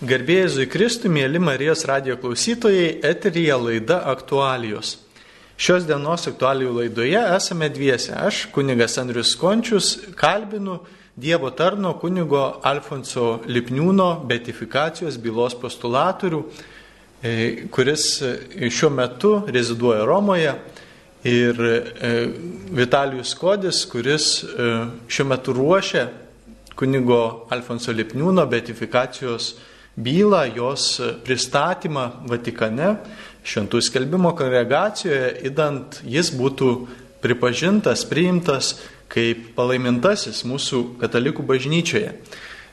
Garbėjai Kristui, mėly Marijos radio klausytojai, eterija laida aktualijos. Šios dienos aktualijų laidoje esame dviese. Aš, kunigas Andrius Končius, kalbinu Dievo tarno kunigo Alfonso Lipniūno betifikacijos bylos postulatorių, e, kuris e, šiuo metu reziduoja Romoje, ir e, Vitalijus Kodis, kuris šiuo metu ruošia kunigo Alfonso Lipniūno betifikacijos bylą, jos pristatymą Vatikane, šventų skelbimo kongregacijoje, įdant jis būtų pripažintas, priimtas kaip palaimintasis mūsų katalikų bažnyčioje.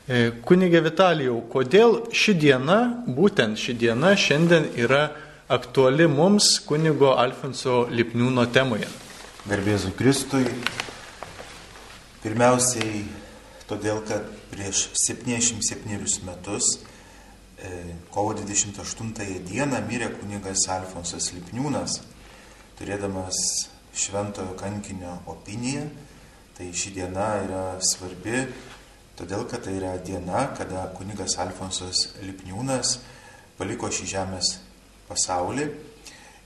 E, kunigė Vitalijau, kodėl ši diena, būtent ši diena šiandien yra aktuali mums kunigo Alfonso Lipniūno temoje? Garbėzu Kristui. Pirmiausiai todėl, kad prieš 77 metus kovo 28 dieną mirė kunigas Alfonsas Lipniūnas, turėdamas šventojo kankinio opiniją. Tai ši diena yra svarbi, todėl kad tai yra diena, kada kunigas Alfonsas Lipniūnas paliko šį žemės pasaulį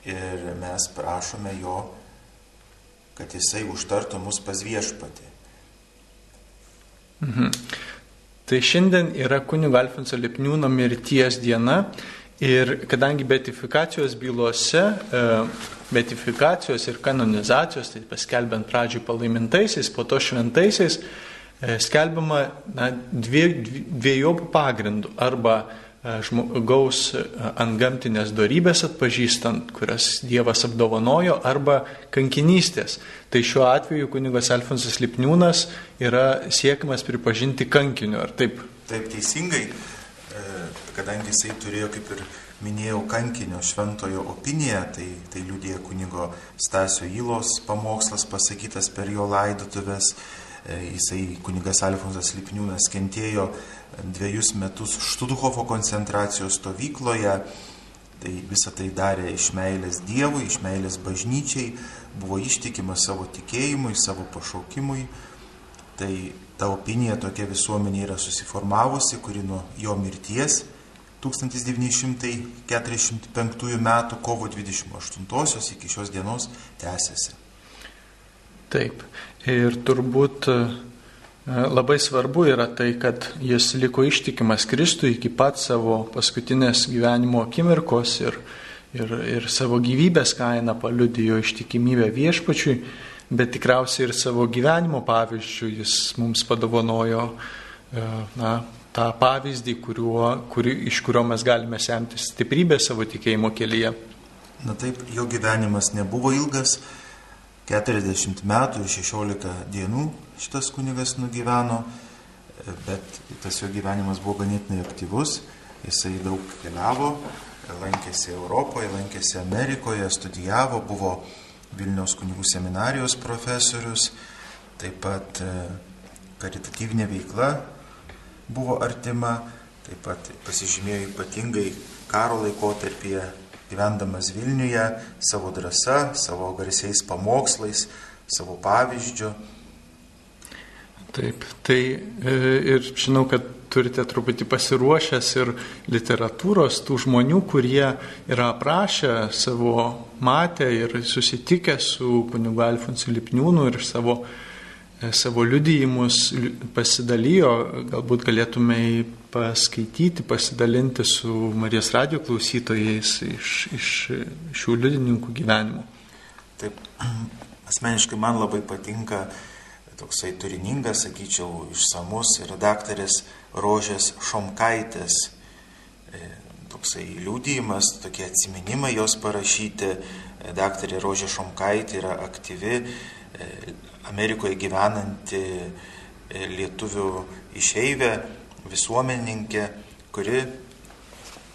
ir mes prašome jo, kad jisai užtartų mus pas viešpatį. Mhm. Tai šiandien yra kunigo Alfonso Lipniūno mirties diena ir kadangi betifikacijos bylose, e, betifikacijos ir kanonizacijos, tai paskelbiant pradžiui palaimintaisiais, po to šventaisiais, e, skelbiama na, dvie, dviejopų pagrindų arba žmogaus e, ant gamtinės darybės atpažįstant, kurias Dievas apdovanojo, arba kankinystės. Tai šiuo atveju kunigas Alfonsas Lipniūnas yra siekiamas pripažinti kankiniu, ar taip? Taip teisingai, e, kadangi jisai turėjo, kaip ir minėjau, kankinio šventojo opiniją, tai, tai liūdėjo kunigo Stasio Įlos pamokslas pasakytas per jo laidotuvės. Jisai kunigas Alfonsas Lipniūnas kentėjo dviejus metus Študhofo koncentracijos stovykloje. Tai visą tai darė iš meilės Dievui, iš meilės bažnyčiai, buvo ištikimas savo tikėjimui, savo pašaukimui. Tai ta opinija tokia visuomenė yra susiformavusi, kuri nuo jo mirties 1945 m. kovo 28 iki šios dienos tęsiasi. Taip. Ir turbūt labai svarbu yra tai, kad jis liko ištikimas Kristui iki pat savo paskutinės gyvenimo akimirkos ir, ir, ir savo gyvybės kainą paliudijo ištikimybę viešpačiui, bet tikriausiai ir savo gyvenimo pavyzdžių jis mums padovanojo e, na, tą pavyzdį, kuriuo, kuri, iš kurio mes galime semtis stiprybę savo tikėjimo kelyje. Na taip, jo gyvenimas nebuvo ilgas, 40 metų ir 16 dienų šitas kunigas nugyveno, bet tas jo gyvenimas buvo ganėtinai aktyvus, jisai daug keliavo, lankėsi Europoje, lankėsi Amerikoje, studijavo, buvo Vilniaus kunigų seminarijos profesorius, taip pat e, karitatyvinė veikla buvo artima, taip pat pasižymėjo ypatingai karo laikotarpyje gyvendamas Vilniuje savo drąsa, savo garsiais pamokslais, savo pavyzdžiu. Taip, tai e, ir žinau, kad turite truputį pasiruošęs ir literatūros tų žmonių, kurie yra aprašę savo matę ir susitikę su kunigu Alfonsu Lipniūnu ir savo E, savo liudijimus pasidalijo, galbūt galėtume paskaityti, pasidalinti su Marijos radio klausytojais iš, iš šių liudininkų gyvenimų. Taip, asmeniškai man labai patinka toksai turiningas, sakyčiau, išsamus yra daktarės Rožės Šomkaitės e, toksai liūdėjimas, tokie atsiminimai jos parašyti. E, daktarė Rožė Šomkaitė yra aktyvi Amerikoje gyvenanti e, lietuvių išeivė, visuomeninkė, kuri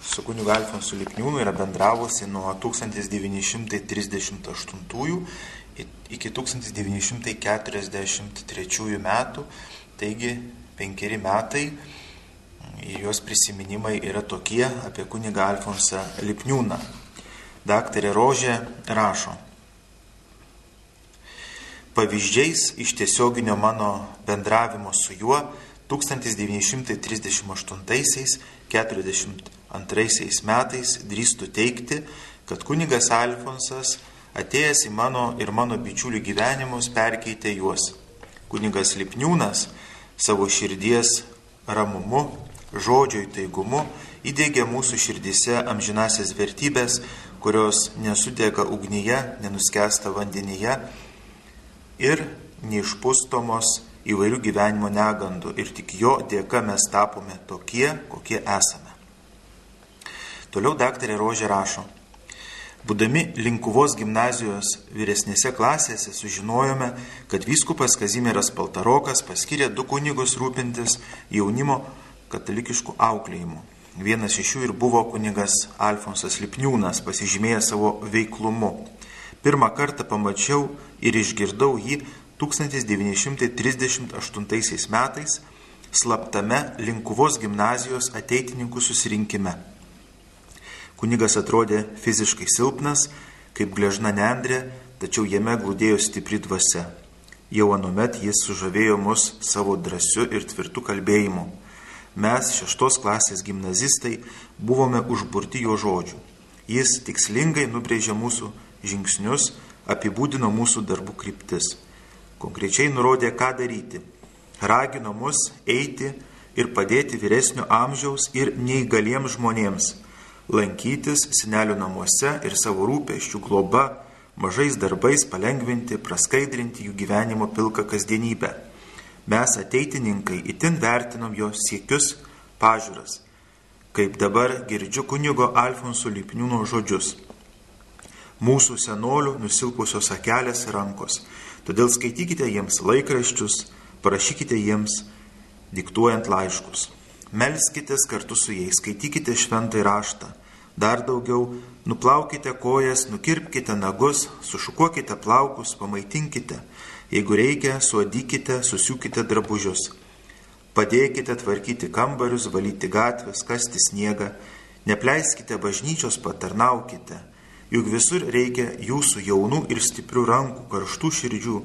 su kunigu Alfonsu Lipniūnu yra bendravusi nuo 1938 iki 1943 metų, taigi penkeri metai jos prisiminimai yra tokie apie kunigą Alfonsą Lipniūną. Daktarė Rožė rašo. Pavyzdžiais iš tiesioginio mano bendravimo su juo 1938 1942 metais drįstu teikti, kad kunigas Alfonsas atėjęs į mano ir mano bičiulių gyvenimus perkeitė juos. Kunigas Lipniūnas savo širdies ramumu, žodžio įtaigumu įdėgė mūsų širdise amžinasias vertybės, kurios nesudega ugnyje, nenuskesta vandenyje ir neišpustomos įvairių gyvenimo negandų ir tik jo dėka mes tapome tokie, kokie esame. Toliau daktarė Rožė rašo. Būdami Linkuvos gimnazijos vyresnėse klasėse sužinojome, kad vyskupas Kazimieras Paltarokas paskiria du kunigus rūpintis jaunimo katalikiškų auklėjimų. Vienas iš jų ir buvo kunigas Alfonsas Lipniūnas, pasižymėjęs savo veiklumu. Pirmą kartą pamačiau ir išgirdau jį 1938 metais slaptame Linkuvos gimnazijos ateitininkų susirinkime. Kunigas atrodė fiziškai silpnas, kaip gležna nendrė, tačiau jame glūdėjo stipri dvasia. Jau anuomet jis sužavėjo mus savo drąsiu ir tvirtu kalbėjimu. Mes, šeštos klasės gimnazistai, buvome užburti jo žodžių. Jis tikslingai nubrėžė mūsų žingsnius, apibūdino mūsų darbų kryptis konkrečiai nurodė, ką daryti. Ragino mus eiti ir padėti vyresnio amžiaus ir neįgaliems žmonėms, lankytis senelių namuose ir savo rūpeščių globa, mažais darbais palengvinti, praskaidrinti jų gyvenimo pilką kasdienybę. Mes ateitininkai itin vertinom jo siekius, pažiūras, kaip dabar girdžiu kunigo Alfonso Lipniūno žodžius. Mūsų senolių nusilpusios akelės ir rankos Todėl skaitykite jiems laikraščius, parašykite jiems, diktuojant laiškus. Melskitės kartu su jais, skaitykite šventą raštą. Dar daugiau, nuplaukite kojas, nukirpkite nagus, sušukuokite plaukus, pamaitinkite. Jeigu reikia, suodykite, susiūkite drabužius. Padėkite tvarkyti kambarius, valyti gatves, kasti sniegą. Nepleiskite bažnyčios, patarnaukite juk visur reikia jūsų jaunų ir stiprių rankų, karštų širdžių,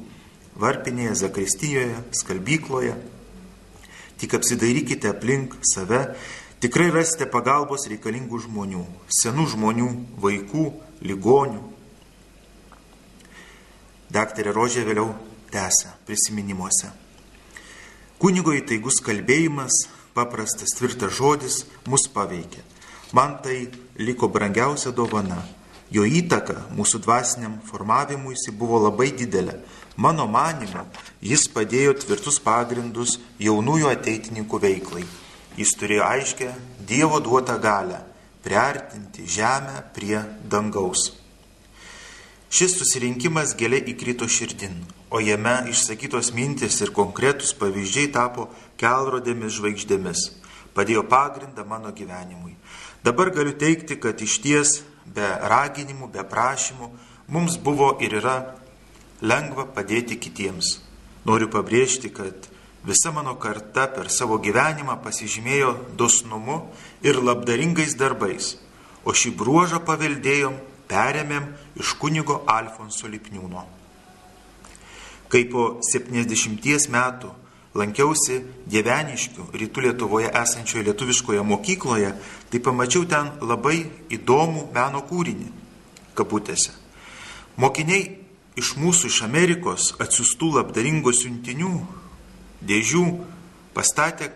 varpinėje, zakristijoje, skalbykloje. Tik apsidairykite aplink save, tikrai rasite pagalbos reikalingų žmonių, senų žmonių, vaikų, ligonių. Daktarė Rožė vėliau tęsia prisiminimuose. Kunigo įtaigus kalbėjimas, paprastas tvirtas žodis mus paveikė. Man tai liko brangiausia dovana Jo įtaka mūsų dvasiniam formavimuisi buvo labai didelė. Mano manimu, jis padėjo tvirtus pagrindus jaunųjų ateitininkų veiklai. Jis turėjo aiškę Dievo duotą galę priartinti žemę prie dangaus. Šis susirinkimas giliai įkrito širdin, o jame išsakytos mintis ir konkretus pavyzdžiai tapo kelrodėmis žvaigždėmis, padėjo pagrindą mano gyvenimui. Dabar galiu teikti, kad iš ties be raginimų, be prašymų, mums buvo ir yra lengva padėti kitiems. Noriu pabrėžti, kad visa mano karta per savo gyvenimą pasižymėjo dosnumu ir labdaringais darbais, o šį bruožą paveldėjom, perėmėm iš kunigo Alfonso Lipniūno. Kai po 70 metų lankiausi Dieveniškių rytų Lietuvoje esančioje lietuviškoje mokykloje, tai pamačiau ten labai įdomų meno kūrinį - kabutėse. Mokiniai iš mūsų iš Amerikos atsiųstų labdaringų siuntinių dėžių pastatė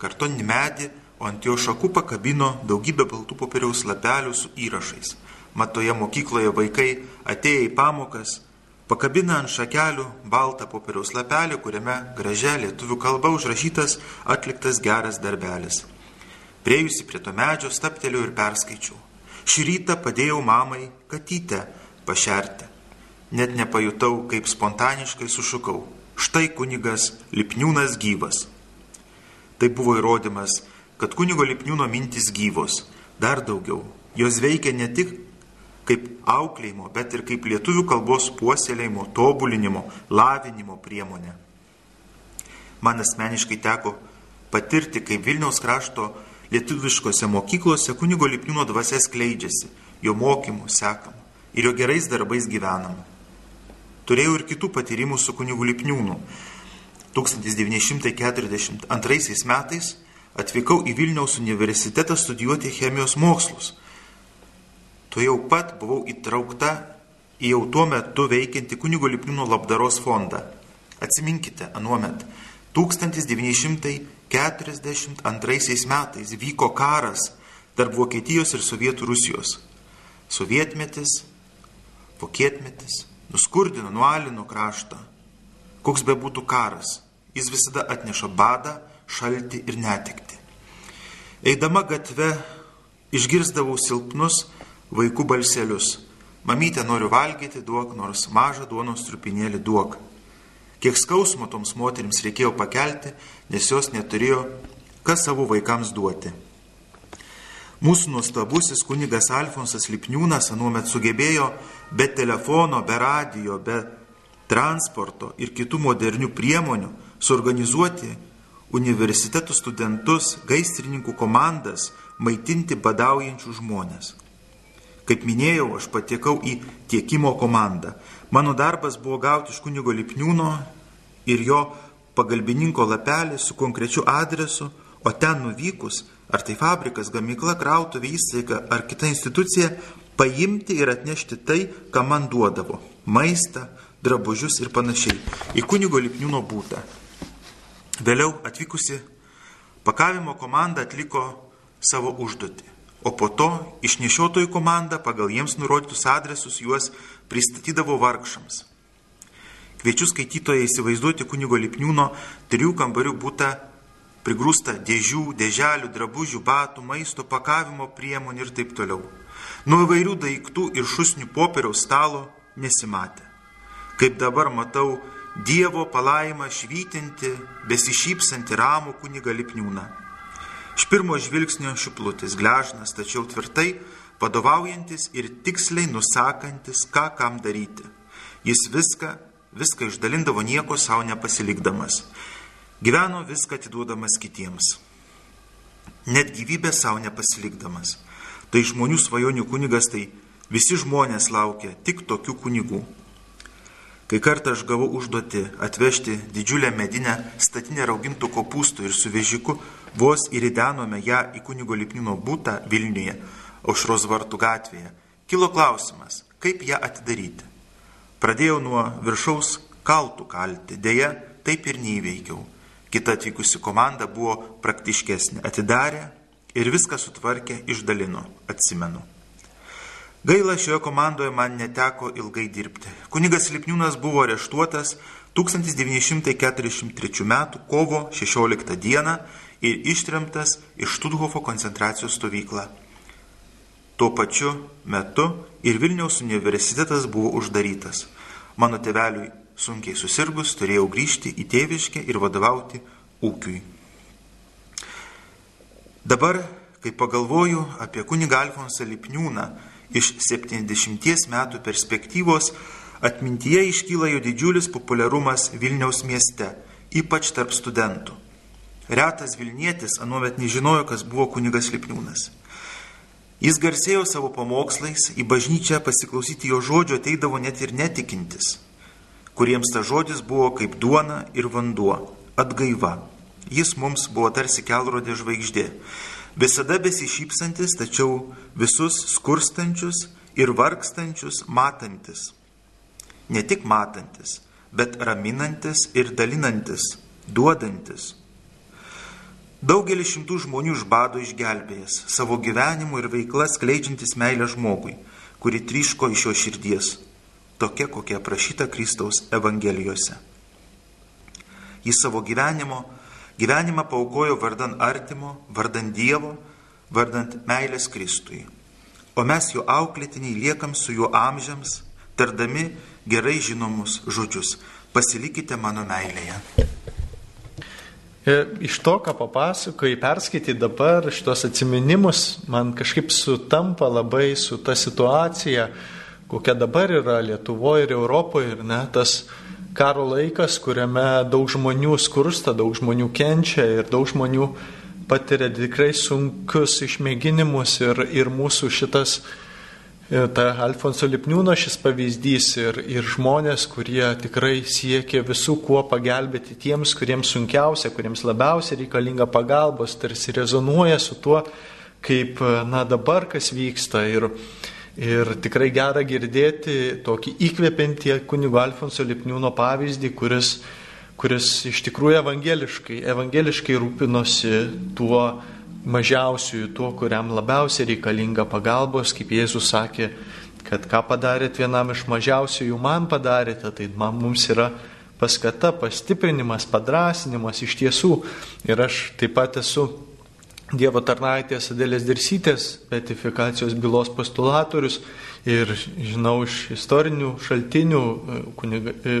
kartoninį medį, o ant jo šakų pakabino daugybę baltų popieriaus lapelių su įrašais. Matoje mokykloje vaikai atėję į pamokas Pakabina ant šakelių baltą popieriaus lapelį, kuriame gražia lietuvių kalba užrašytas atliktas geras darbelis. Priejusi prie to medžio stapteliu ir perskaičiau. Šį rytą padėjau mamai katytę pašerti. Net nepajutau, kaip spontaniškai sušukau. Štai kunigas Lipniūnas gyvas. Tai buvo įrodymas, kad kunigo Lipniūno mintis gyvos. Dar daugiau. Jos veikia ne tik kaip auklėjimo, bet ir kaip lietuvių kalbos puoselėjimo, tobulinimo, lavinimo priemonė. Man asmeniškai teko patirti, kaip Vilniaus krašto lietuviškose mokyklose kunigo Lipniūno dvasia skleidžiasi, jo mokymų sekama ir jo gerais darbais gyvenama. Turėjau ir kitų patyrimų su kunigu Lipniūnu. 1942 metais atvykau į Vilniaus universitetą studijuoti chemijos mokslus. Tu jau pat buvau įtraukta į jau tuo metu veikiantį kunigo Lipniūno labdaros fondą. Atsiminkite, anuomet 1942 metais vyko karas tarp Vokietijos ir Sovietų Rusijos. Sovietmetis, vokietmetis nuskurdino, nualino kraštą. Koks be būtų karas, jis visada atneša badą, šaltį ir netikti. Eidama gatve išgirsdavau silpnus vaikų balselius. Mamytė noriu valgyti, duok nors mažą duonos trupinėlį duok. Kiek skausmo toms moteriams reikėjo pakelti, nes jos neturėjo, kas savo vaikams duoti. Mūsų nuostabusis kunigas Alfonsas Lipniūnas anuomet sugebėjo be telefono, be radio, be transporto ir kitų modernių priemonių suorganizuoti universitetų studentus, gaisrininkų komandas, maitinti badaujančių žmonės. Kaip minėjau, aš patekau į tiekimo komandą. Mano darbas buvo gauti iš kunigo Lipniūno ir jo pagalbininko lapelį su konkrečiu adresu, o ten nuvykus, ar tai fabrikas, gamykla, krautuvė įstaiga ar kita institucija, paimti ir atnešti tai, ką man duodavo - maistą, drabužius ir panašiai - į kunigo Lipniūno būtą. Vėliau atvykusi pakavimo komanda atliko savo užduotį, o po to išnešiotojų komanda pagal jiems nurodytus adresus juos pristatydavo vargšams. Kviečiu skaitytoje įsivaizduoti kunigo Lipniūno trijų kambarių būtą prigrūsta dėžių, dėželių, drabužių, batų, maisto, pakavimo priemonių ir taip toliau. Nuo įvairių daiktų ir šusnių popieriaus stalo nesimatė. Kaip dabar matau Dievo palaimą švytinti, besišypsanti ramų kuniga Lipniūną. Iš pirmo žvilgsnio šiplutis, gležnas, tačiau tvirtai vadovaujantis ir tiksliai nusakantis, ką kam daryti. Jis viską, viską išdalindavo nieko savo nepasilikdamas. Gyveno viską atiduodamas kitiems. Net gyvybę savo nepasilikdamas. Tai žmonių svajonių kunigas, tai visi žmonės laukia tik tokių kunigų. Kai kartą aš gavau užduoti atvežti didžiulę medinę statinę raugintų kopūstų ir su vežiku vos įridenome ją į kunigo Lipnino būtą Vilniuje, aušros vartų gatvėje, kilo klausimas, kaip ją atidaryti. Pradėjau nuo viršaus kaltų kalti, dėja taip ir neįveikiau. Kita atvykusi komanda buvo praktiškesnė, atidarė ir viską sutvarkė, išdalino, atsimenu. Gaila šioje komandoje man neteko ilgai dirbti. Kunigas Lipniūnas buvo areštuotas 1943 m. kovo 16 d. ir ištremtas iš Štuthofo koncentracijos stovyklą. Tuo pačiu metu ir Vilniaus universitetas buvo uždarytas. Mano teveliui sunkiai susirgus turėjau grįžti į tėviškę ir vadovauti ūkiui. Dabar, kai pagalvoju apie kunigą Alfonsą Lipniūną, iš 70 metų perspektyvos atmintyje iškyla jo didžiulis populiarumas Vilniaus mieste, ypač tarp studentų. Retas Vilnietis anuomet nežinojo, kas buvo kunigas Lipniūnas. Jis garsėjo savo pamokslais, į bažnyčią pasiklausyti jo žodžio ateidavo net ir netikintis, kuriems ta žodis buvo kaip duona ir vanduo, atgaiva. Jis mums buvo tarsi kelrodė žvaigždė visada besišypsantis, tačiau visus skurstančius ir vargstančius matantis. Ne tik matantis, bet raminantis ir dalinantis, duodantis. Daugelį šimtų žmonių iš bado išgelbėjęs, savo gyvenimu ir veikla skleidžiantis meilę žmogui, kuri tryško iš jo širdies, tokia kokia aprašyta Kristaus Evangelijose. Jis savo gyvenimo Gyvenimą paukojo vardan artimo, vardan Dievo, vardant meilės Kristui. O mes jo auklėtiniai liekam su juo amžiams, tardami gerai žinomus žodžius. Pasilikite mano meilėje. E, iš to, ką papasakoji, perskaityti dabar šitos atminimus, man kažkaip sutampa labai su ta situacija, kokia dabar yra Lietuvoje ir Europoje ir ne, tas karo laikas, kuriame daug žmonių skursta, daug žmonių kenčia ir daug žmonių patiria tikrai sunkius išmėginimus ir, ir mūsų šitas ta Alfonso Lipniūno šis pavyzdys ir, ir žmonės, kurie tikrai siekia visų kuo pagelbėti tiems, kuriems sunkiausia, kuriems labiausiai reikalinga pagalbos, tarsi rezonuoja su tuo, kaip na, dabar kas vyksta. Ir, ir tikrai gera girdėti tokį įkvepiantį kunigo Alfonso Lipniūno pavyzdį, kuris, kuris iš tikrųjų evangeliškai, evangeliškai rūpinosi tuo, mažiausiųjų, tuo, kuriam labiausiai reikalinga pagalbos, kaip Jėzus sakė, kad ką padarėt vienam iš mažiausiųjų, man padarėte, tai man mums yra paskata, pastiprinimas, padrasinimas iš tiesų. Ir aš taip pat esu Dievo tarnaitės Adėlės Dirsytės betifikacijos bylos postulatorius ir žinau iš istorinių šaltinių, kuniga, e,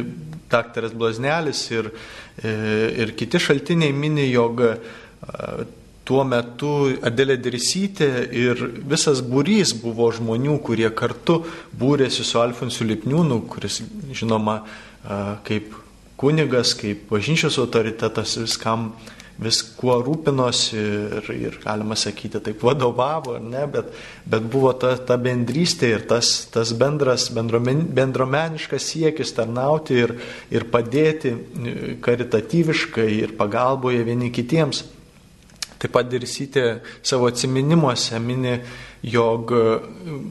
daktaras Blaznelis ir, e, ir kiti šaltiniai mini, jog tuo metu Adelė Dirsytė ir visas būrys buvo žmonių, kurie kartu būrėsi su Alfonsu Lipniūnu, kuris žinoma kaip kunigas, kaip bažnyčios autoritetas viskam viskuo rūpinosi ir, ir galima sakyti, taip vadovavo, ne, bet, bet buvo ta, ta bendrystė ir tas, tas bendras, bendromen, bendromeniškas siekis tarnauti ir, ir padėti karitatyviškai ir pagalboje vieni kitiems. Taip pat Dirsytė savo atminimuose mini, jog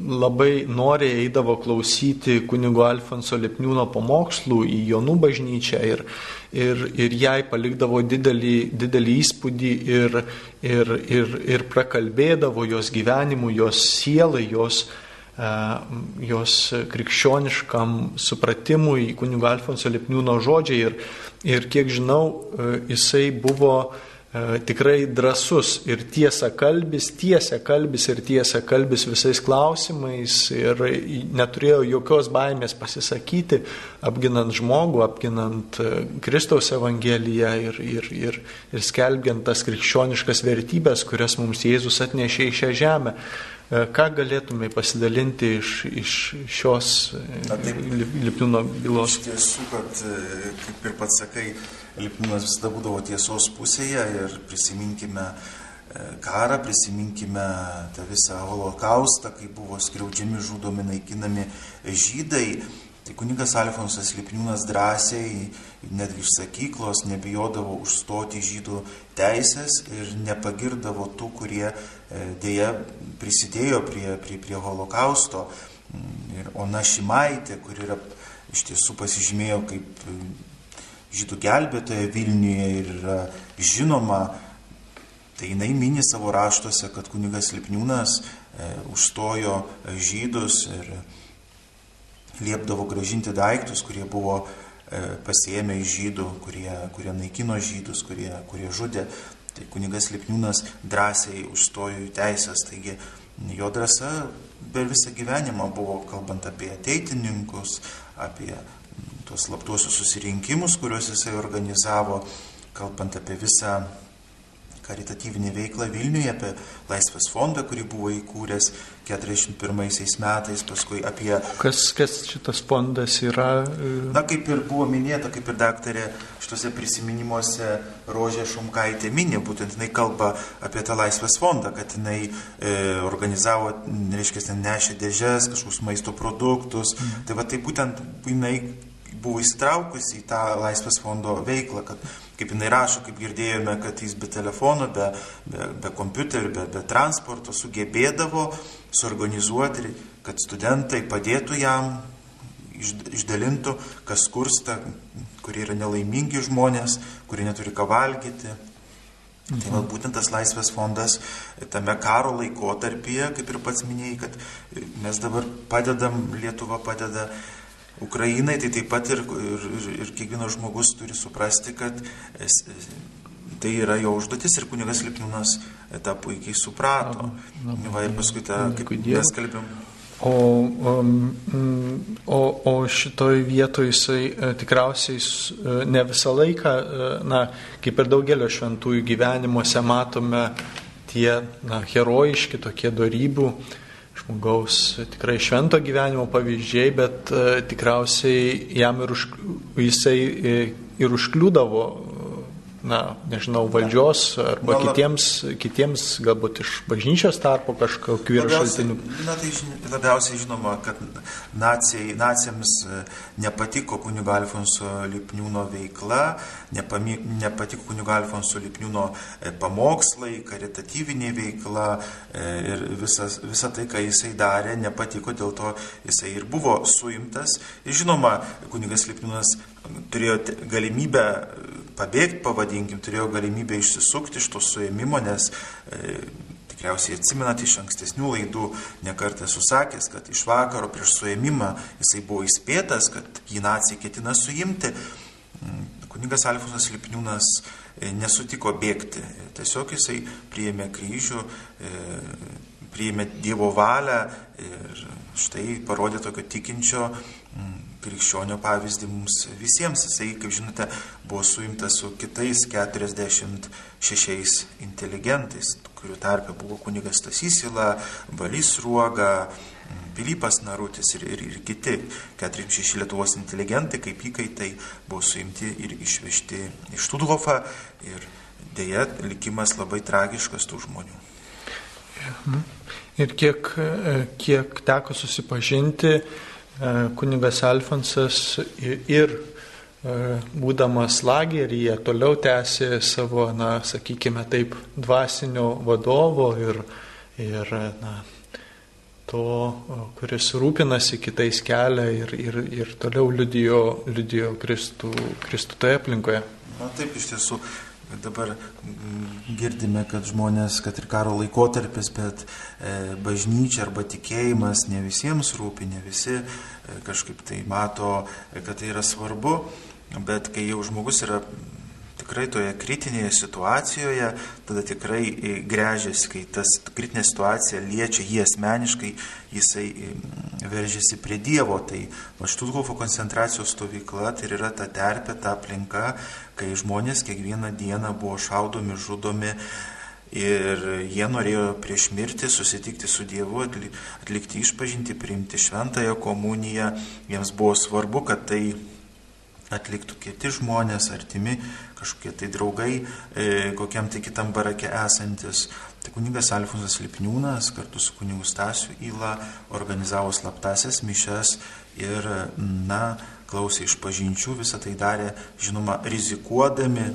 labai noriai eidavo klausyti kunigo Alfonso Lipniūno pamokslų į Jonų bažnyčią ir, ir, ir jai palikdavo didelį, didelį įspūdį ir, ir, ir, ir prakalbėdavo jos gyvenimu, jos sielai, jos, e, jos krikščioniškam supratimui kunigo Alfonso Lipniūno žodžiai. Ir, ir kiek žinau, e, jisai buvo E, tikrai drasus ir tiesa kalbis, tiesia kalbis ir tiesia kalbis visais klausimais ir neturėjo jokios baimės pasisakyti, apginant žmogų, apginant e, Kristaus Evangeliją ir, ir, ir, ir skelbiant tas krikščioniškas vertybės, kurias mums Jėzus atnešė į šią žemę. E, ką galėtumai pasidalinti iš, iš šios Lipniūno bylos? Iš tiesų, kad, kaip ir pats sakai, Lipninas visada būdavo tiesos pusėje ir prisiminkime e, karą, prisiminkime tą visą holokaustą, kai buvo skriaudžiami, žudomi, naikinami žydai. Tai kunigas Alfonsas Lipniūnas drąsiai, netgi iš sakyklos, nebijodavo užstoti žydų teisės ir nepagirdavo tų, kurie e, dėja prisidėjo prie, prie, prie holokausto. Ir Ona Šimaitė, kuri yra iš tiesų pasižymėjo kaip žydų gelbėtoja Vilniuje ir yra žinoma, tai jinai mini savo raštuose, kad kunigas Lipniūnas e, užstojo žydus ir liepdavo gražinti daiktus, kurie buvo e, pasiėmę iš žydų, kurie, kurie naikino žydus, kurie, kurie žudė. Tai kunigas Lipniūnas drąsiai užstojo jų teisės, taigi jo drąsa per visą gyvenimą buvo kalbant apie ateitininkus, apie tuos slaptuosius susirinkimus, kuriuos jisai organizavo, kalbant apie visą karitatyvinę veiklą Vilniuje, apie Laisvės fondą, kurį buvo įkūręs 41 metais, paskui apie... Kas, kas šitas fondas yra? Na, kaip ir buvo minėta, kaip ir daktarė šituose prisiminimuose Rožė Šumkaitė minė, būtent jinai kalba apie tą Laisvės fondą, kad jinai e, organizavo, reiškia, nešė dėžes, kažkokius maisto produktus. Mm. Tai va tai būtent jinai buvo įsitraukusi į tą Laisvės fondo veiklą, kad, kaip jinai rašo, kaip girdėjome, kad jis be telefono, be, be, be kompiuterių, be, be transporto sugebėdavo suorganizuoti, kad studentai padėtų jam, išdalintų, kas kursta, kurie yra nelaimingi žmonės, kurie neturi ką valgyti. Mhm. Tai vat, būtent tas laisvės fondas tame karo laikotarpyje, kaip ir pats minėjai, kad mes dabar padedam, Lietuva padeda Ukrainai, tai taip pat ir, ir, ir, ir kiekvienas žmogus turi suprasti, kad tai yra jo užduotis ir kunigas Lipniūnas tą puikiai suprato. Na, Va, ir paskui tą, kaip mes kalbėjom. O, o, o, o šitoj vietoje jisai e, tikriausiai e, ne visą laiką, e, na, kaip ir daugelio šventųjų gyvenimuose matome tie na, herojiški tokie darybių, žmogaus tikrai švento gyvenimo pavyzdžiai, bet e, tikriausiai jam ir už, jisai e, ir užkliūdavo na, nežinau, valdžios arba lab- kitiems, kitiems galbūt iš bažnyčios tarpo kažkokių yra šaltinių. Na tai labiausiai žinoma, kad nacijai, nacijams e, nepatiko kunigo Alfonso Lipniūno veikla, nepami, nepatiko kunigo Alfonso Lipniūno e, pamokslai, karitatyvinė veikla e, ir visas, visa tai, ką jisai darė, nepatiko, dėl to jisai ir buvo suimtas. Žinoma, kunigas Lipniūnas turėjo galimybę pabėgti, pavadinkim, turėjo galimybę išsisukti iš to suėmimo, nes e, Tikriausiai atsimenat iš ankstesnių laidų, nekartą susakęs, kad iš vakaro prieš suėmimą jisai buvo įspėtas, kad jį nacijai ketina suimti. Mm, Kunigas Alfonsas Lipniūnas e, nesutiko bėgti. Tiesiog jisai priėmė kryžių, e, priėmė Dievo valią ir štai parodė tokio tikinčio mm, krikščionio pavyzdį mums visiems. Jisai, kaip žinote, buvo suimtas su kitais 46 inteligentais, kurių tarpe buvo kunigas Tasysila, Valys Ruoga, Pilypas Narutis ir, ir, ir kiti 46 Lietuvos inteligentai, kaip įkaitai, buvo suimti ir išvežti iš Tudhofą ir dėja likimas labai tragiškas tų žmonių. Ir kiek, e, kiek teko susipažinti, kunigas Alfonsas ir e, būdamas lageryje toliau tęsė savo, na, sakykime taip, dvasinio vadovo ir, ir na, to, kuris rūpinasi kitais kelią ir, ir, ir toliau liudijo, liudijo Kristų, Kristų toje aplinkoje. Na taip, iš tiesų, dabar mm, girdime, kad žmonės, kad ir karo laikotarpis, bet e, bažnyčia arba tikėjimas ne visiems rūpi, ne visi e, kažkaip tai mato, e, kad tai yra svarbu, bet kai jau žmogus yra tikrai toje kritinėje situacijoje, tada tikrai e, grežiasi, kai tas kritinė situacija liečia jį asmeniškai, jisai mm, veržiasi prie Dievo. Tai va Štutgofo koncentracijos stovykla tai yra ta terpė, ta aplinka, kai žmonės kiekvieną dieną buvo šaudomi, žudomi. Ir jie norėjo prieš mirtį susitikti su Dievu, atli- atlikti išpažinti, priimti šventąją komuniją. Jiems buvo svarbu, kad tai atliktų kiti žmonės, artimi, kažkokie tai draugai, e, kokiam tai kitam barake esantis. Tai kunigas Alfonsas Lipniūnas kartu su kunigu Stasiu Įla organizavo slaptasias mišes ir, na, klausė iš pažinčių, visą tai darė, žinoma, rizikuodami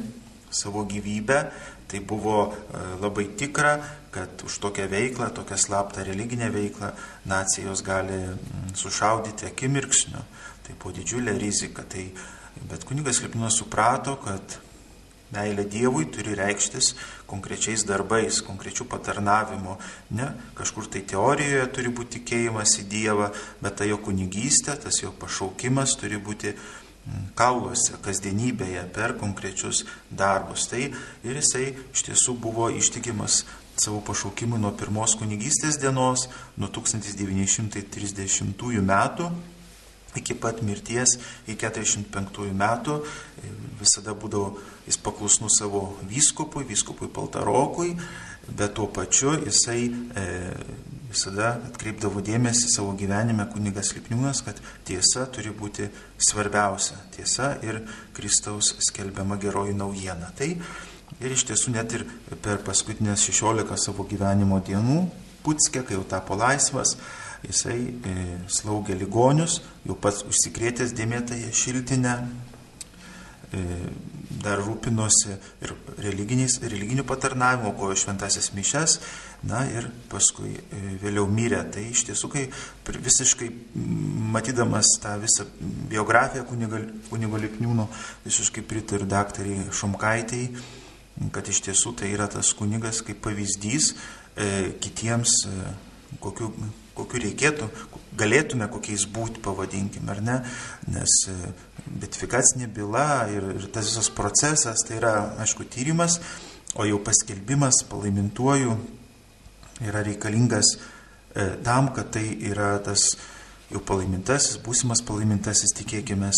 savo gyvybę. Tai buvo e, labai tikra, kad už tokią veiklą, tokią slaptą religinę veiklą nacijos gali mm, sušaudyti akimirksniu. Tai buvo didžiulė rizika. Tai, bet kunigas Lipninas suprato, kad meilė Dievui turi reikštis konkrečiais darbais, konkrečių patarnavimo. Ne kažkur tai teorijoje turi būti tikėjimas į Dievą, bet ta jo kunigystė, tas jo pašaukimas turi būti mm, kauluose, kasdienybėje, per konkrečius darbus. Tai ir jisai iš tiesų buvo ištikimas savo pašaukimui nuo pirmos kunigystės dienos, nuo 1930 metų iki pat mirties, iki 45 metų, visada būdavo jis paklusnus savo vyskupui, vyskupui Paltarokui, bet tuo pačiu jisai e, visada atkreipdavo dėmesį savo gyvenime kunigas Lipniūnas, kad tiesa turi būti svarbiausia. Tiesa ir Kristaus skelbiama geroji naujiena. Tai ir iš tiesų net ir per paskutinės 16 savo gyvenimo dienų, Putskė, kai jau tapo laisvas, jisai e, slaugė ligonius, jau pats užsikrėtęs dėmėtąją šiltinę, e, dar rūpinosi ir religinių patarnavimų, kojo šventasias mišes, na ir paskui e, vėliau mirė. Tai iš tiesų, kai visiškai matydamas tą visą biografiją kunigo Lipniūno, visiškai pritariu daktariai Šomkaitėjai, kad iš tiesų tai yra tas kunigas kaip pavyzdys e, kitiems, e, kokiu, kokiu reikėtų, galėtume kokiais būti, pavadinkime, ar ne, nes e, betifikacinė byla ir, ir tas visas procesas tai yra, aišku, tyrimas, o jau paskelbimas palaimintuoju yra reikalingas e, tam, kad tai yra tas jau palaimintasis, būsimas palaimintasis, tikėkime,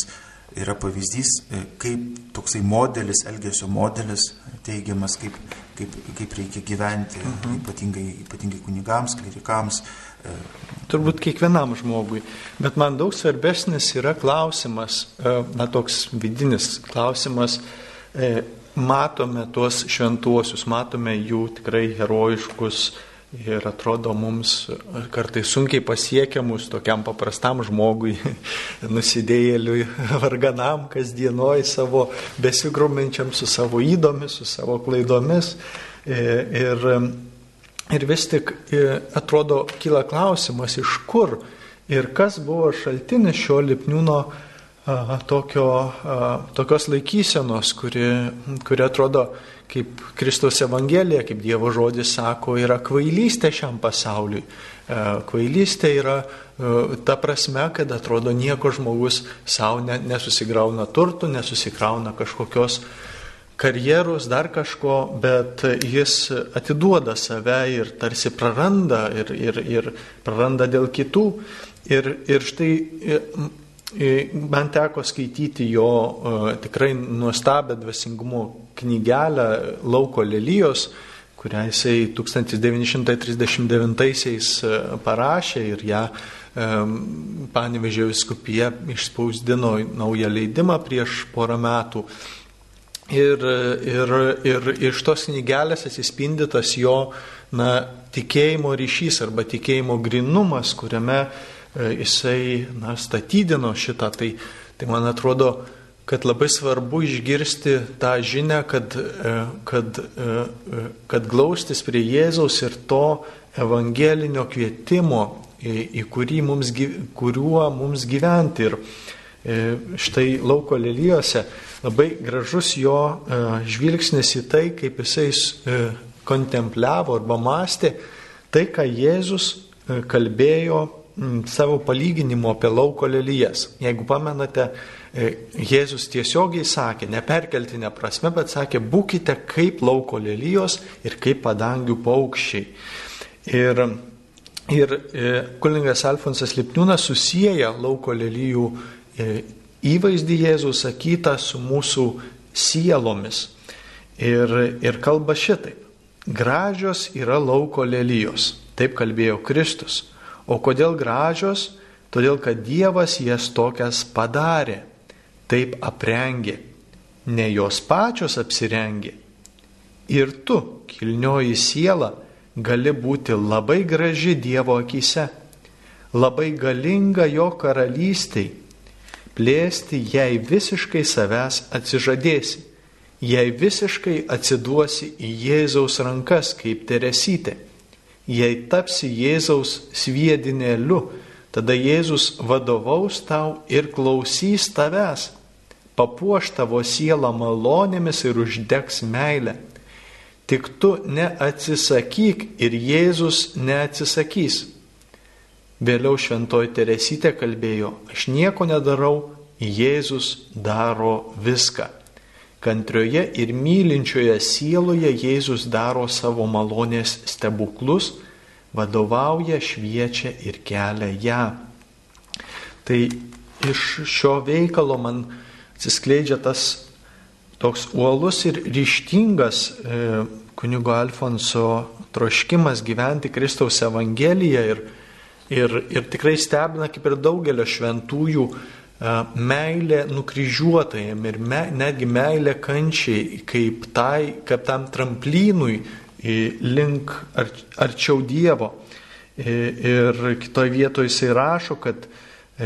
yra pavyzdys, e, kaip toksai modelis, elgesio modelis teigiamas, kaip, kaip, kaip reikia gyventi, mhm. ypatingai, ypatingai kunigams, klerikams. E, Turbūt kiekvienam žmogui. Bet man daug svarbesnis yra klausimas, e, na toks vidinis klausimas, e, matome tuos šventuosius, matome jų tikrai herojiškus ir atrodo mums kartais sunkiai pasiekiamus tokiam paprastam žmogui, nusidėjėliui, varganam kasdienoj savo besigruminčiam su savo įdomis, su savo klaidomis. E, ir, ir vis tik e, atrodo kyla klausimas, iš kur ir kas buvo šaltinis šio lipniūno tokio, tokios laikysenos, kuri, kuri atrodo kaip Kristaus Evangelija, kaip Dievo žodis sako, yra kvailystė šiam pasauliui. E, kvailystė yra e, ta prasme, kad atrodo nieko žmogus savo nesusigrauna turtų, nesusikrauna kažkokios karjeros, dar kažko, bet jis atiduoda save ir tarsi praranda ir, ir, ir praranda dėl kitų. Ir, ir štai Man teko skaityti jo tikrai nuostabią dvasingumo knygelę Lauko lelyjos, kurią jisai 1939-aisiais parašė ir ją um, Panevežė viskupija išspausdino naują leidimą prieš porą metų. Ir, ir, ir iš tos knygelės atsispindytas jo na, tikėjimo ryšys arba tikėjimo grinumas, kuriame E, jisai na, statydino šitą. Tai, tai man atrodo, kad labai svarbu išgirsti tą žinę, kad, e, kad, e, kad glaustis prie Jėzaus ir to evangelinio kvietimo, į, į mums, kuriuo mums gyventi. Ir štai lauko lelyjose labai gražus jo žvilgsnis į tai, kaip jisai kontempliavo arba mąstė tai, ką Jėzus kalbėjo savo palyginimo apie lauko lelyjas. Jeigu pamenate, e, Jėzus tiesiogiai sakė, neperkeltinė prasme, bet sakė, būkite kaip lauko lelyjos ir kaip padangių paukščiai. Ir, ir e, kuningas Alfonsas Lipniūnas susiję lauko lelyjų e, įvaizdį Jėzus sakytą su mūsų sielomis. Ir, ir kalba šitaip. Gražios yra lauko lelyjos. Taip kalbėjo Kristus. O kodėl gražios? Todėl, kad Dievas jas tokias padarė, taip aprengė, ne jos pačios apsirengė. Ir tu, kilnioji siela, gali būti labai graži Dievo akise, labai galinga jo karalystiai, plėsti, jei visiškai savęs atsižadėsi, jei visiškai atsiduosi į Jėzaus rankas kaip teresytė Jei tapsi Jėzaus sviedinėliu, tada Jėzus vadovaus tau ir klausys tavęs, papuoš tavo sielą malonėmis ir uždegs meilę. Tik tu neatsisakyk ir Jėzus neatsisakys. Vėliau šventoji Teresytė kalbėjo, aš nieko nedarau, Jėzus daro viską. Kantrioje ir mylinčioje sieloje Jėzus daro savo malonės stebuklus, vadovauja, šviečia ir kelia ją. Tai iš šio veikalo man atsiskleidžia tas toks uolus ir ryštingas e, kunigo Alfonso troškimas gyventi Kristaus Evangeliją ir, ir, ir tikrai stebina kaip ir daugelio šventųjų meilė nukryžiuotajam ir me, netgi meilė kančiai kaip, tai, kaip tam tramplynui link ar, arčiau Dievo. Ir kitoje vietoje jisai rašo, kad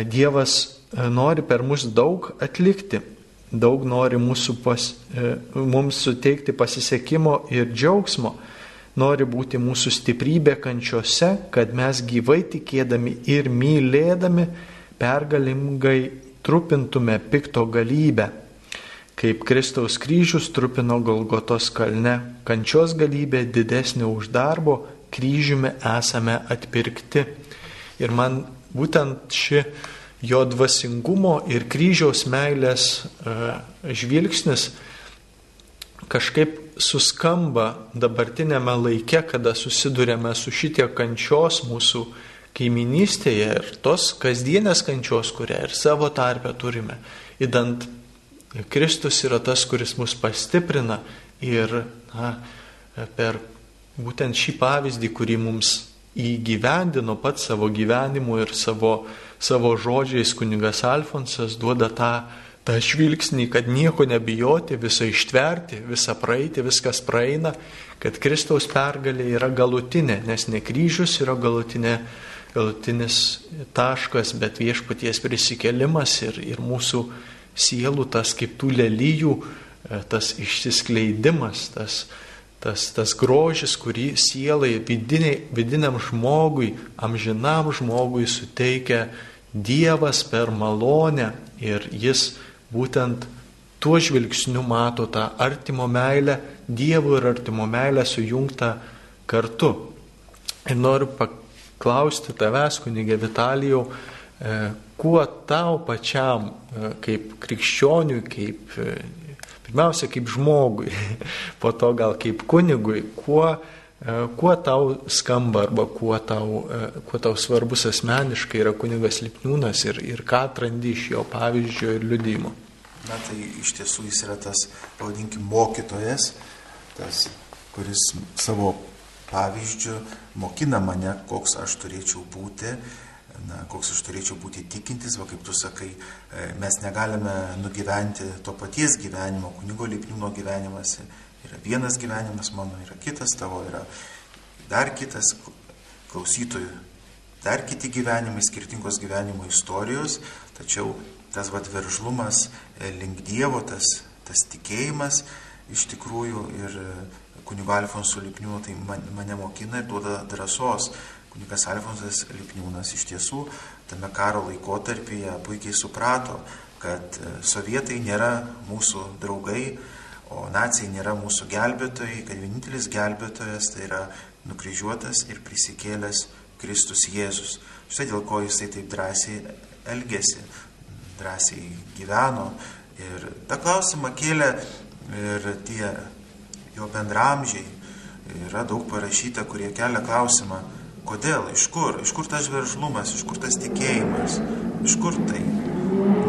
Dievas nori per mus daug atlikti, daug nori pas, mums suteikti pasisekimo ir džiaugsmo, nori būti mūsų stiprybė kančiose, kad mes gyvai tikėdami ir mylėdami pergalingai trupintume pikto galybę, kaip Kristaus kryžius trupino Golgotos kalne, kančios galybė didesnė už darbo, kryžiumi esame atpirkti. Ir man būtent ši jo dvasingumo ir kryžiaus meilės uh, žvilgsnis kažkaip suskamba dabartinėme laike, kada susidurėme su šitie kančios mūsų kaiminystėje ir tos kasdienės kančios, kurią ir savo tarpę turime, įdant Kristus yra tas, kuris mus pastiprina ir na, per būtent šį pavyzdį, kurį mums įgyvendino pats savo gyvenimu ir savo, savo žodžiais kunigas Alfonsas duoda tą tą žvilgsnį, kad nieko nebijoti, visą ištverti, visą praeiti, viskas praeina, kad Kristaus pergalė yra galutinė, nes ne kryžius yra galutinė, galutinis taškas, bet viešpaties prisikelimas ir, ir mūsų sielų tas kaip tų lelyjų, e, tas išsiskleidimas, tas, tas, tas grožis, kurį sielai vidiniai, vidiniam žmogui, amžinam žmogui suteikia Dievas per malonę ir jis būtent tuo žvilgsniu mato tą artimo meilę, Dievo ir artimo meilę sujungtą kartu. Ir noriu paklausti tavęs, kunigė Vitalijau, e, kuo tau pačiam, e, kaip krikščioniui, kaip Pirmiausia, kaip žmogui, po to gal kaip kunigui, kuo, e, kuo tau skamba arba kuo tau, e, kuo tau svarbus asmeniškai yra kunigas Lipniūnas ir, ir ką atrandi iš jo pavyzdžio ir liudymo. Na tai iš tiesų jis yra tas, pavadinkim, mokytojas, tas, kuris savo pavyzdžių mokina mane, koks aš turėčiau būti, na, koks aš turėčiau būti tikintis, va kaip tu sakai, e, mes negalime nugyventi to paties gyvenimo, kunigo Lipniūno gyvenimas yra vienas gyvenimas, mano yra kitas, tavo yra dar kitas, klausytojų, dar kiti gyvenimai, skirtingos gyvenimo istorijos, tačiau tas vad veržlumas e, link Dievo, tas, tas tikėjimas iš tikrųjų ir e, kunigo Alfonso Lipniūno tai mane mokina ir duoda drąsos Kunigas Alfonsas Lipniūnas iš tiesų tame karo laikotarpyje puikiai suprato, kad e, sovietai nėra mūsų draugai, o nacijai nėra mūsų gelbėtojai, kad vienintelis gelbėtojas tai yra nukryžiuotas ir prisikėlęs Kristus Jėzus. Štai dėl ko jisai taip drąsiai elgėsi, drąsiai gyveno. Ir tą klausimą kėlė ir tie jo bendramžiai. Yra daug parašyta, kurie kelia klausimą, Kodėl? Iš kur? Iš kur tas veržlumas, iš kur tas tikėjimas, iš kur tai?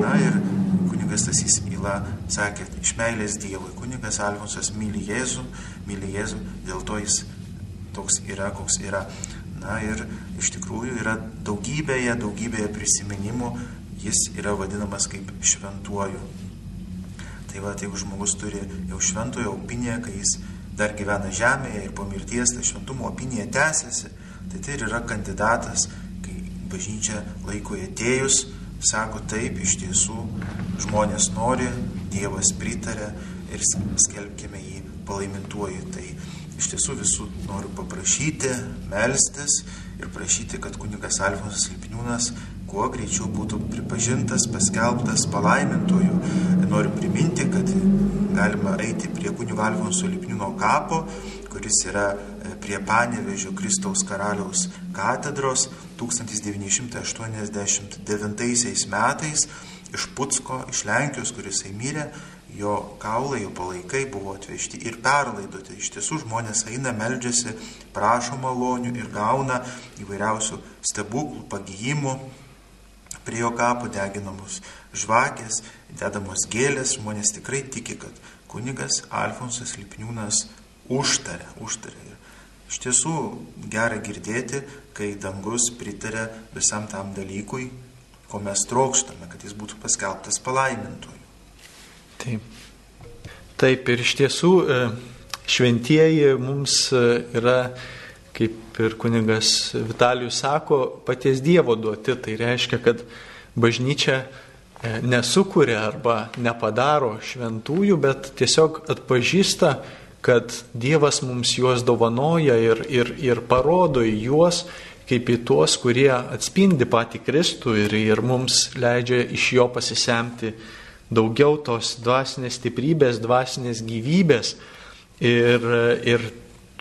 Na ir kunigas Tasys Ila sakė, iš meilės Dievui. Kunigas Alfonsas myli Jėzų, myli Jėzų, dėl to jis toks yra, koks yra. Na ir iš tikrųjų yra daugybėje, daugybėje prisiminimų, jis yra vadinamas kaip šventuoju. Tai va, tai jeigu žmogus turi jau šventojo opiniją, kai jis dar gyvena žemėje ir po mirties ta šventumo opinija tęsiasi, Tai tai ir yra kandidatas, kai bažnyčia laiko atėjus, sako taip, iš tiesų žmonės nori, Dievas pritarė ir skelbkime jį palaimintuoju. Tai iš tiesų visų noriu paprašyti, melstis ir prašyti, kad kunigas Alfonsas Lipniūnas kuo greičiau būtų pripažintas, paskelbtas palaimintoju. Noriu priminti, kad galima eiti prie kunigo Alfonso Lipniūno kapo, kuris yra prie Panevežio Kristaus karaliaus katedros 1989 metais iš Putsko, iš Lenkijos, kuris įmyrė, jo kaulai, jo palaikai buvo atvežti ir perlaidoti. Iš tiesų žmonės eina, meldžiasi, prašo malonių ir gauna įvairiausių stebuklų, pagyjimų. Prie jo kapo deginamos žvakės, dedamos gėlės, žmonės tikrai tiki, kad kunigas Alfonsas Lipniūnas užtarė, užtarė. Ir Iš tiesų gera girdėti, kai dangus pritarė visam tam dalykui, ko mes trokštame, kad jis būtų paskelbtas palaimintojų. Taip. Taip ir iš tiesų e, šventieji mums e, yra, kaip ir kunigas Vitalijus sako, paties Dievo duoti. Tai reiškia, kad bažnyčia e, nesukuria arba nepadaro šventųjų, bet tiesiog atpažįsta kad Dievas mums juos dovanoja ir, ir, ir parodo į juos kaip į tuos, kurie atspindi patį Kristų ir, ir mums leidžia iš jo pasisemti daugiau tos dvasinės stiprybės, dvasinės gyvybės ir, ir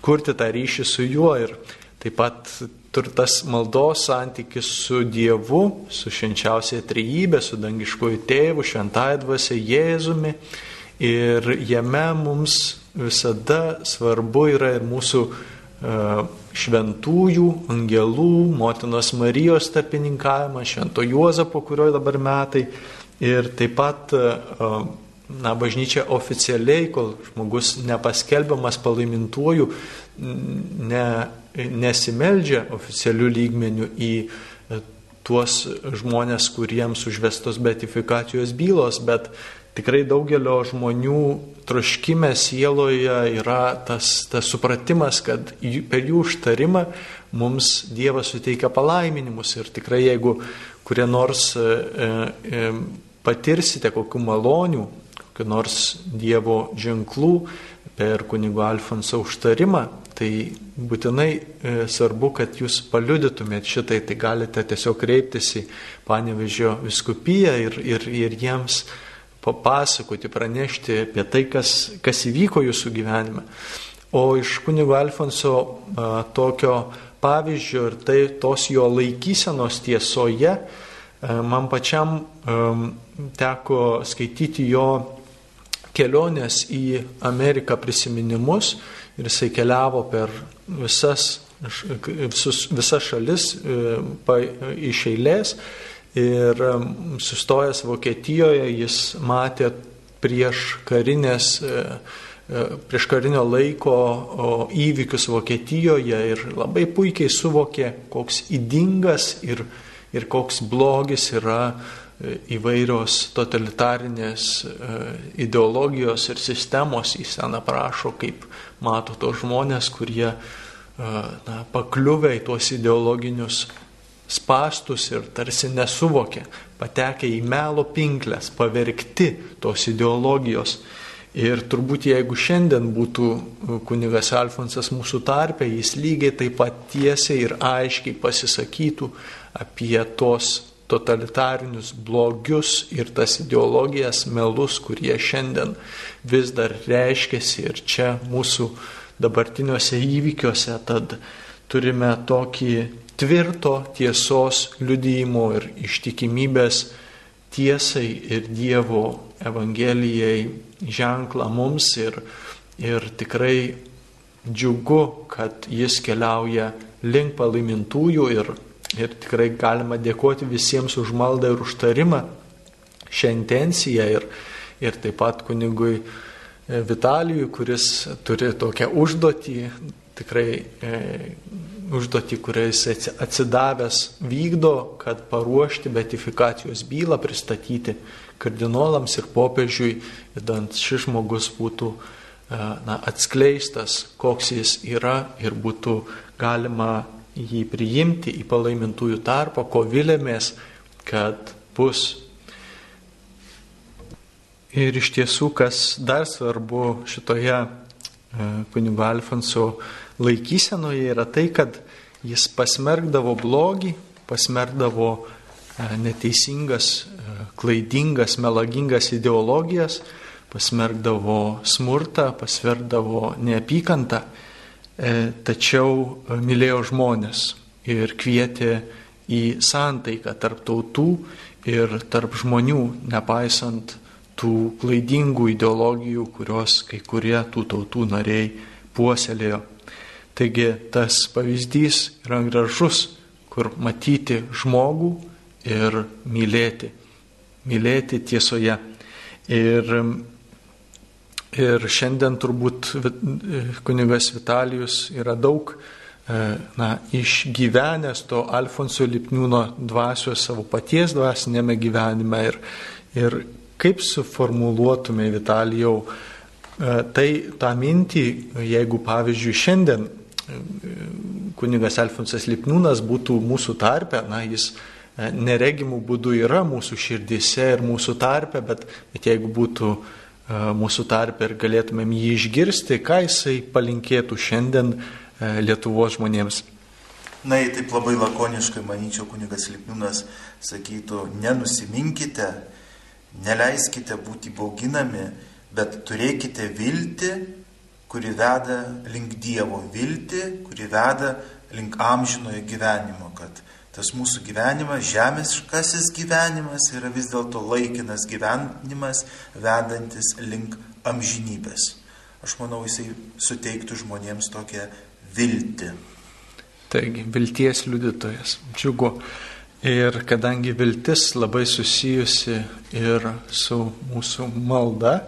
kurti tą ryšį su juo. Ir taip pat turtas maldos santykis su Dievu, su švenčiausiai trejybė, su dangiškoju tėvu, šventąją dvasia Jėzumi. Ir jame mums visada svarbu yra ir mūsų e, šventųjų, angelų, motinos Marijos tarpininkavimas, švento Juozapo, kurio dabar metai. Ir taip pat, e, na, bažnyčia oficialiai, kol žmogus nepaskelbiamas palaimintuoju, ne, nesimeldžia oficialių lygmenių į e, tuos žmonės, kuriems užvestos betifikacijos bylos, bet tikrai daugelio žmonių troškime sieloje yra tas, tas supratimas, kad per jų užtarimą mums Dievas suteikia palaiminimus. Ir tikrai jeigu kurie nors e, e, patirsite kokių malonių, kokių nors Dievo ženklų per kunigo Alfonso užtarimą, tai būtinai e, svarbu, kad jūs paliudytumėt šitai, tai galite tiesiog kreiptis į Panevežio viskupiją ir, ir, ir jiems papasakoti, pranešti apie tai, kas, kas įvyko jūsų gyvenime. O iš kunigo Alfonso a, tokio pavyzdžio ir tai tos jo laikysenos tiesoje, a, man pačiam a, teko skaityti jo kelionės į Ameriką prisiminimus ir jisai keliavo per visas, visus, visas šalis pa, iš eilės. Ir sustojęs Vokietijoje jis matė prieš karinės prieš karinio laiko įvykius Vokietijoje ir labai puikiai suvokė, koks įdingas ir, ir koks blogis yra įvairios totalitarinės e, ideologijos ir sistemos į seną prašo, kaip mato tos žmonės, kurie e, na, pakliuvę į tuos ideologinius spastus ir tarsi nesuvokė, patekę į melo pinklės, pavergti tos ideologijos. Ir turbūt jeigu šiandien būtų kunigas Alfonsas mūsų tarpe, jis lygiai taip pat tiesiai ir aiškiai pasisakytų apie tos totalitarinius blogius ir tas ideologijas, melus, kurie šiandien vis dar reiškiasi ir čia mūsų dabartiniuose įvykiuose, tad turime tokį tvirto tiesos liudyjimo ir ištikimybės tiesai ir Dievo Evangelijai ženklą mums ir, ir tikrai džiugu, kad jis keliauja link palaimintųjų ir Ir tikrai galima dėkoti visiems už maldą ir užtarimą šią intenciją ir, ir taip pat kunigui e, Vitalijui, kuris turi tokią užduotį, tikrai e, užduotį, kuriais atsidavęs vykdo, kad paruošti betifikacijos bylą, pristatyti kardinolams ir popiežiui, įdant šis žmogus būtų e, na, atskleistas, koks jis yra ir būtų galima jį priimti į palaimintųjų tarpą, ko vilėmės, kad bus. Ir iš tiesų, kas dar svarbu šitoje e, kunigo Alfonso laikysenoje yra tai, kad jis pasmergdavo blogį, pasmergdavo e, neteisingas, e, klaidingas, melagingas ideologijas, pasmergdavo smurtą, pasmergdavo neapykantą tačiau mylėjo žmonės ir kvietė į santaiką tarp tautų ir tarp žmonių, nepaisant tų klaidingų ideologijų, kurios kai kurie tų tautų nariai puoselėjo. Taigi tas pavyzdys yra gražus, kur matyti žmogų ir mylėti. Mylėti tiesoje. Ir Ir šiandien turbūt kunigas Vitalijus yra daug e, na, išgyvenęs to Alfonso Lipniūno dvasios savo paties dvasinėme gyvenime. Ir, ir kaip suformuluotume Vitalijau e, tai tą mintį, jeigu pavyzdžiui šiandien e, kunigas Alfonsas Lipniūnas būtų mūsų tarpe, na, jis neregimų būdų yra mūsų širdise ir mūsų tarpe, bet, bet jeigu būtų mūsų tarpe ir galėtumėm jį išgirsti, ką jisai palinkėtų šiandien Lietuvos žmonėms. Na, jei taip labai lakoniškai, manyčiau, kunigas Lipniūnas sakytų, nenusiminkite, neleiskite būti bauginami, bet turėkite viltį, kuri veda link Dievo, viltį, kuri veda link amžinojo gyvenimo, kad tas mūsų gyvenimas, žemiškasis gyvenimas yra vis dėlto laikinas gyvenimas, vedantis link amžinybės. Aš manau, jisai suteiktų žmonėms tokią viltį. Taigi, vilties liudytojas, džiugu. Ir kadangi viltis labai susijusi ir su mūsų malda,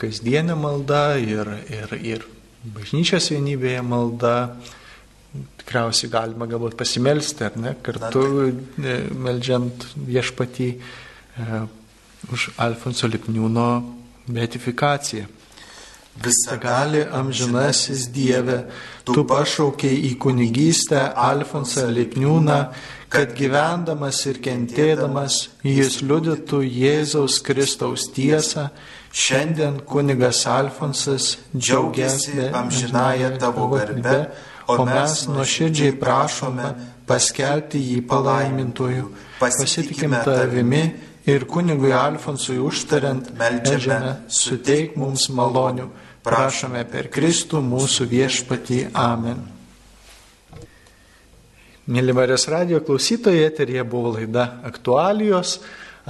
kasdienė malda ir, ir, ir bažnyčios vienybėje malda, tikriausiai galima galbūt pasimelsti, ar ne, kartu e, melžiant viešpatį e, už Alfonso Lipniūno beatifikaciją. Visa Gali amžinasis Dieve, tu pašaukiai į kunigystę Alfonsą Lipniūną, kad gyvendamas ir kentėdamas jis liudytų Jėzaus Kristaus tiesą, šiandien kunigas Alfonsas džiaugiasi amžinąją tavo garbę, o mes nuoširdžiai prašome paskelbti jį palaimintojų. Pasitikime tavimi ir kunigui Alfonsui užtariant, melžiame, suteik mums malonių. Prašome per Kristų mūsų viešpatį. Amen. Mėly Marijos radio klausytojai, eterija buvo laida aktualijos.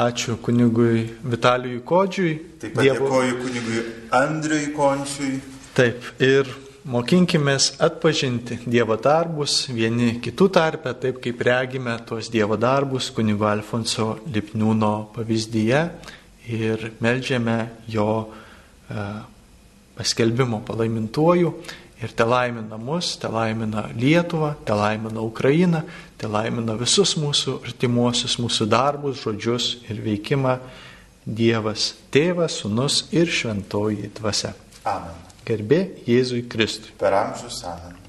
Ačiū kunigui Vitalijui Kodžiui. Taip pat Dievo... dėkoju kunigui Andriui Končiui. Taip, ir mokinkime atpažinti Dievo darbus vieni kitų tarpe, taip kaip regime tuos Dievo darbus kunigo Alfonso Lipniūno pavyzdyje ir melžiame jo uh, paskelbimo palaimintuoju ir te laimina mus, te laimina Lietuvą, te laimina Ukrainą, te laimina visus mūsų artimuosius, mūsų darbus, žodžius ir veikimą Dievas, Tėvas, Sūnus ir Šventoji Dvasia. Amen. Garbė Jėzui Kristui. Per amžius amen.